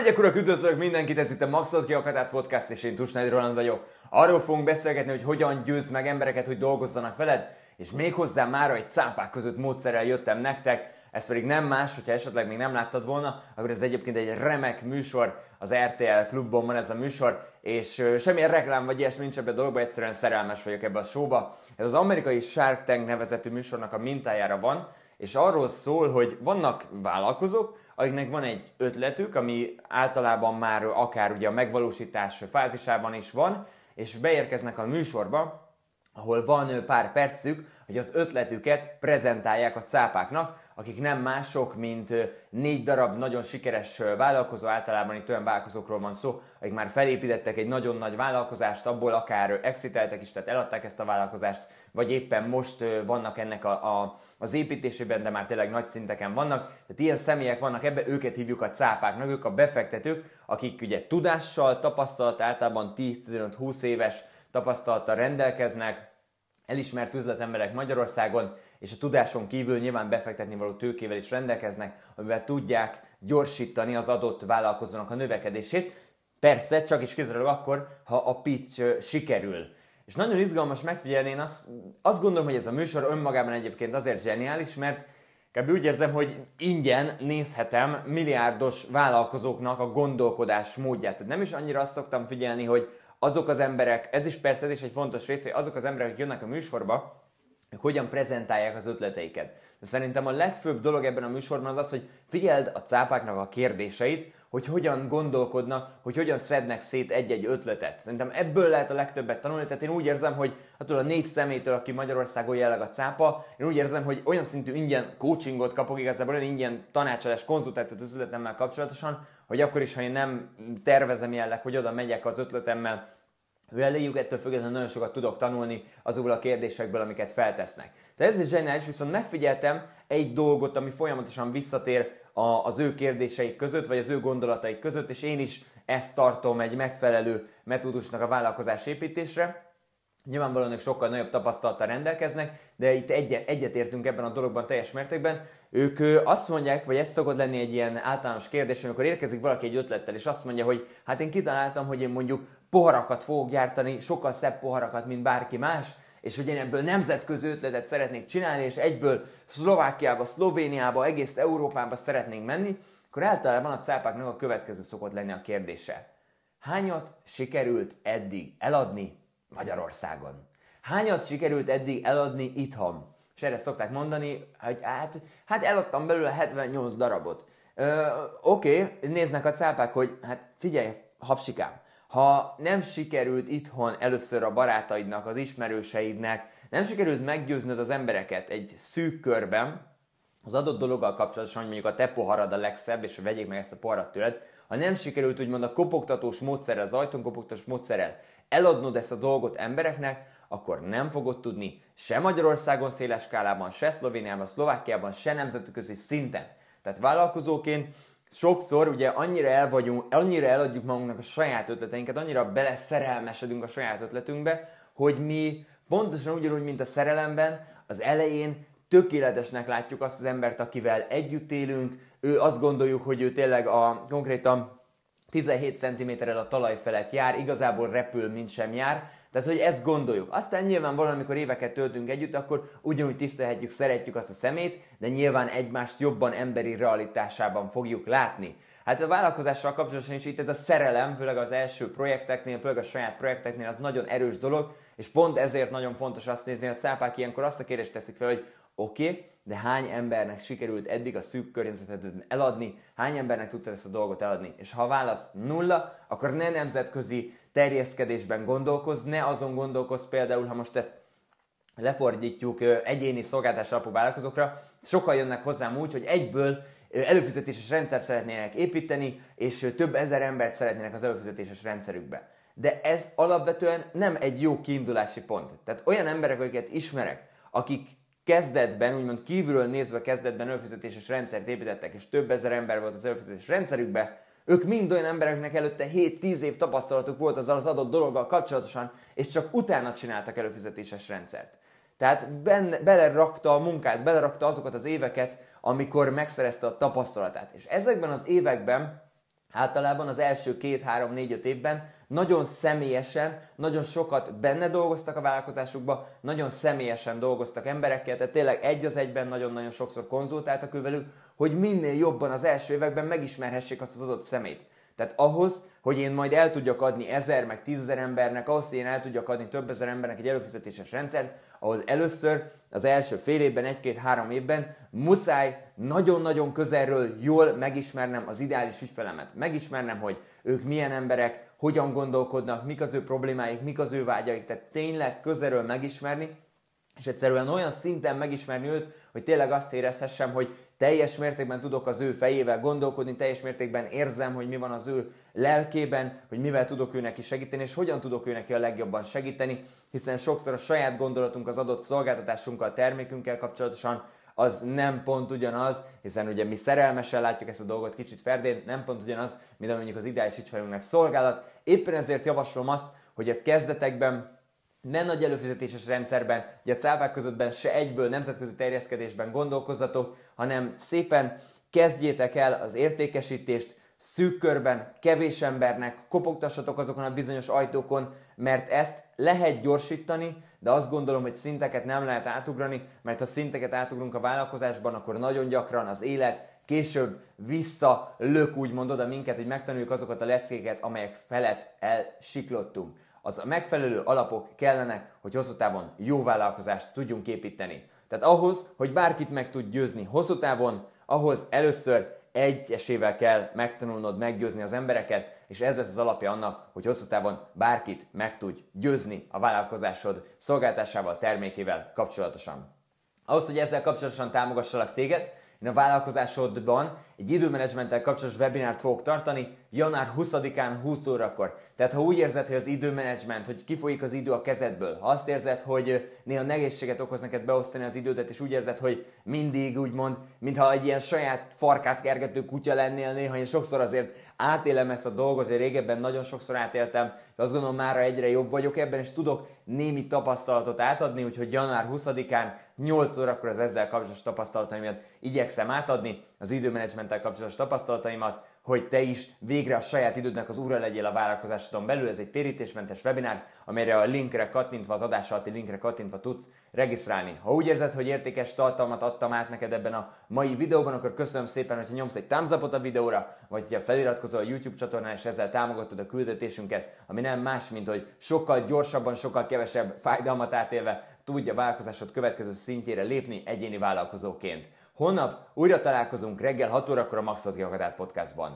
Hölgyek, urak, üdvözlök mindenkit, ez itt a Maxot Kiakatát Podcast, és én Tusnádi Roland vagyok. Arról fogunk beszélgetni, hogy hogyan győz meg embereket, hogy dolgozzanak veled, és méghozzá már egy cápák között módszerrel jöttem nektek, ez pedig nem más, hogyha esetleg még nem láttad volna, akkor ez egyébként egy remek műsor, az RTL klubban van ez a műsor, és semmilyen reklám vagy ilyesmi nincs ebben a dologban, egyszerűen szerelmes vagyok ebbe a showba. Ez az amerikai Shark Tank nevezetű műsornak a mintájára van, és arról szól, hogy vannak vállalkozók, akiknek van egy ötletük, ami általában már akár ugye a megvalósítás fázisában is van, és beérkeznek a műsorba, ahol van pár percük, hogy az ötletüket prezentálják a cápáknak, akik nem mások, mint négy darab nagyon sikeres vállalkozó, általában itt olyan vállalkozókról van szó, akik már felépítettek egy nagyon nagy vállalkozást, abból akár exiteltek is, tehát eladták ezt a vállalkozást, vagy éppen most vannak ennek a, a, az építésében, de már tényleg nagy szinteken vannak. Tehát ilyen személyek vannak ebbe, őket hívjuk a cápáknak, ők a befektetők, akik ugye tudással, tapasztalat, általában 10-15-20 éves tapasztalattal rendelkeznek, elismert üzletemberek Magyarországon, és a tudáson kívül nyilván befektetni való tőkével is rendelkeznek, amivel tudják gyorsítani az adott vállalkozónak a növekedését. Persze, csak is kizárólag akkor, ha a pitch sikerül. És nagyon izgalmas megfigyelni, én azt, azt gondolom, hogy ez a műsor önmagában egyébként azért zseniális, mert kb. úgy érzem, hogy ingyen nézhetem milliárdos vállalkozóknak a gondolkodás módját. Tehát nem is annyira azt szoktam figyelni, hogy azok az emberek, ez is persze ez is egy fontos rész, hogy azok az emberek, akik jönnek a műsorba, hogyan prezentálják az ötleteiket. De szerintem a legfőbb dolog ebben a műsorban az az, hogy figyeld a cápáknak a kérdéseit, hogy hogyan gondolkodnak, hogy hogyan szednek szét egy-egy ötletet. Szerintem ebből lehet a legtöbbet tanulni, tehát én úgy érzem, hogy attól a négy szemétől, aki Magyarországon jelleg a cápa, én úgy érzem, hogy olyan szintű ingyen coachingot kapok igazából, olyan ingyen tanácsadás, konzultációt az ötletemmel kapcsolatosan, hogy akkor is, ha én nem tervezem jelleg, hogy oda megyek az ötletemmel, ő eléjük, ettől függetlenül nagyon sokat tudok tanulni azokból a kérdésekből, amiket feltesznek. Tehát ez is zseniális, viszont megfigyeltem egy dolgot, ami folyamatosan visszatér a, az ő kérdéseik között, vagy az ő gondolataik között, és én is ezt tartom egy megfelelő metódusnak a vállalkozás építésre. Nyilvánvalóan ők sokkal nagyobb tapasztalattal rendelkeznek, de itt egyet, egyetértünk ebben a dologban teljes mértékben. Ők azt mondják, vagy ez szokott lenni egy ilyen általános kérdés, amikor érkezik valaki egy ötlettel, és azt mondja, hogy hát én kitaláltam, hogy én mondjuk poharakat fogok gyártani, sokkal szebb poharakat, mint bárki más, és hogy én ebből nemzetközi ötletet szeretnék csinálni, és egyből Szlovákiába, Szlovéniába, egész Európába szeretnénk menni, akkor általában a cápáknak a következő szokott lenni a kérdése. Hányat sikerült eddig eladni Magyarországon? Hányat sikerült eddig eladni itthon? És erre szokták mondani, hogy hát, hát eladtam belőle 78 darabot. Oké, okay, néznek a cápák, hogy hát figyelj, hapsikám, ha nem sikerült itthon először a barátaidnak, az ismerőseidnek, nem sikerült meggyőznöd az embereket egy szűk körben, az adott dologgal kapcsolatosan, hogy mondjuk a te poharad a legszebb, és vegyék meg ezt a poharat tőled, ha nem sikerült úgymond a kopogtatós módszerrel, az ajtón kopogtatós módszerrel eladnod ezt a dolgot embereknek, akkor nem fogod tudni se Magyarországon széles skálában, se Szlovéniában, Szlovákiában, se nemzetközi szinten. Tehát vállalkozóként sokszor ugye annyira el vagyunk, annyira eladjuk magunknak a saját ötleteinket, annyira beleszerelmesedünk a saját ötletünkbe, hogy mi pontosan ugyanúgy, mint a szerelemben, az elején tökéletesnek látjuk azt az embert, akivel együtt élünk, ő azt gondoljuk, hogy ő tényleg a konkrétan 17 cm-rel a talaj felett jár, igazából repül, mint sem jár, tehát, hogy ezt gondoljuk. Aztán nyilván valamikor éveket töltünk együtt, akkor ugyanúgy tisztelhetjük, szeretjük azt a szemét, de nyilván egymást jobban emberi realitásában fogjuk látni. Hát a vállalkozással kapcsolatosan is itt ez a szerelem, főleg az első projekteknél, főleg a saját projekteknél az nagyon erős dolog, és pont ezért nagyon fontos azt nézni, hogy a cápák ilyenkor azt a kérdést teszik fel, hogy oké, okay, de hány embernek sikerült eddig a szűk környezetedben eladni, hány embernek tudta ezt a dolgot eladni. És ha a válasz nulla, akkor ne nemzetközi terjeszkedésben gondolkozz, ne azon gondolkozz például, ha most ezt lefordítjuk egyéni szolgáltás alapú vállalkozókra, sokan jönnek hozzám úgy, hogy egyből előfizetéses rendszer szeretnének építeni, és több ezer embert szeretnének az előfizetéses rendszerükbe. De ez alapvetően nem egy jó kiindulási pont. Tehát olyan emberek, akiket ismerek, akik kezdetben, úgymond kívülről nézve kezdetben előfizetéses rendszert építettek, és több ezer ember volt az előfizetéses rendszerükbe, ők mind olyan embereknek előtte 7-10 év tapasztalatuk volt azzal az adott dologgal kapcsolatosan, és csak utána csináltak előfizetéses rendszert. Tehát benne, belerakta a munkát, belerakta azokat az éveket, amikor megszerezte a tapasztalatát. És ezekben az években általában az első két, három, négy, öt évben nagyon személyesen, nagyon sokat benne dolgoztak a vállalkozásukba, nagyon személyesen dolgoztak emberekkel, tehát tényleg egy az egyben nagyon-nagyon sokszor konzultáltak ővelük, hogy minél jobban az első években megismerhessék azt az adott szemét. Tehát ahhoz, hogy én majd el tudjak adni ezer, meg tízezer embernek, ahhoz, hogy én el tudjak adni több ezer embernek egy előfizetéses rendszert, ahhoz először az első fél évben, egy-két-három évben muszáj nagyon-nagyon közelről jól megismernem az ideális ügyfelemet. Megismernem, hogy ők milyen emberek, hogyan gondolkodnak, mik az ő problémáik, mik az ő vágyaik, tehát tényleg közelről megismerni, és egyszerűen olyan szinten megismerni őt, hogy tényleg azt érezhessem, hogy teljes mértékben tudok az ő fejével gondolkodni, teljes mértékben érzem, hogy mi van az ő lelkében, hogy mivel tudok ő neki segíteni, és hogyan tudok ő neki a legjobban segíteni, hiszen sokszor a saját gondolatunk az adott szolgáltatásunkkal, termékünkkel kapcsolatosan az nem pont ugyanaz, hiszen ugye mi szerelmesen látjuk ezt a dolgot kicsit ferdén, nem pont ugyanaz, mint mondjuk az ideális ügyfelünknek szolgálat. Éppen ezért javaslom azt, hogy a kezdetekben ne nagy előfizetéses rendszerben, ugye a cápák közöttben se egyből nemzetközi terjeszkedésben gondolkozzatok, hanem szépen kezdjétek el az értékesítést, szűk körben, kevés embernek, kopogtassatok azokon a bizonyos ajtókon, mert ezt lehet gyorsítani, de azt gondolom, hogy szinteket nem lehet átugrani, mert ha szinteket átugrunk a vállalkozásban, akkor nagyon gyakran az élet később vissza lök úgymond oda minket, hogy megtanuljuk azokat a leckéket, amelyek felett elsiklottunk az a megfelelő alapok kellene, hogy hosszú távon jó vállalkozást tudjunk építeni. Tehát ahhoz, hogy bárkit meg tud győzni hosszú távon, ahhoz először egyesével kell megtanulnod meggyőzni az embereket, és ez lesz az alapja annak, hogy hosszú távon bárkit meg tudj győzni a vállalkozásod szolgáltásával, termékével kapcsolatosan. Ahhoz, hogy ezzel kapcsolatosan támogassalak téged, a vállalkozásodban egy időmenedzsmenttel kapcsolatos webinárt fogok tartani január 20-án 20 órakor. Tehát ha úgy érzed, hogy az időmenedzsment, hogy kifolyik az idő a kezedből, ha azt érzed, hogy néha nehézséget okoz neked beosztani az idődet, és úgy érzed, hogy mindig úgymond, mintha egy ilyen saját farkát kergető kutya lennél néha, én sokszor azért átélem ezt a dolgot, én régebben nagyon sokszor átéltem, de azt gondolom már egyre jobb vagyok ebben, és tudok némi tapasztalatot átadni, úgyhogy január 20-án 8 órakor az ezzel kapcsolatos tapasztalataimat igyekszem átadni, az időmenedzsmenttel kapcsolatos tapasztalataimat, hogy te is végre a saját idődnek az ura legyél a vállalkozásodon belül. Ez egy térítésmentes webinár, amelyre a linkre kattintva, az adás alatti linkre kattintva tudsz regisztrálni. Ha úgy érzed, hogy értékes tartalmat adtam át neked ebben a mai videóban, akkor köszönöm szépen, hogyha nyomsz egy thumbs a videóra, vagy hogyha feliratkozol a YouTube csatornán, és ezzel támogatod a küldetésünket, ami nem más, mint hogy sokkal gyorsabban, sokkal kevesebb fájdalmat átélve tudja vállalkozásod következő szintjére lépni egyéni vállalkozóként. Holnap újra találkozunk reggel 6 órakor a Maxot Podcastban.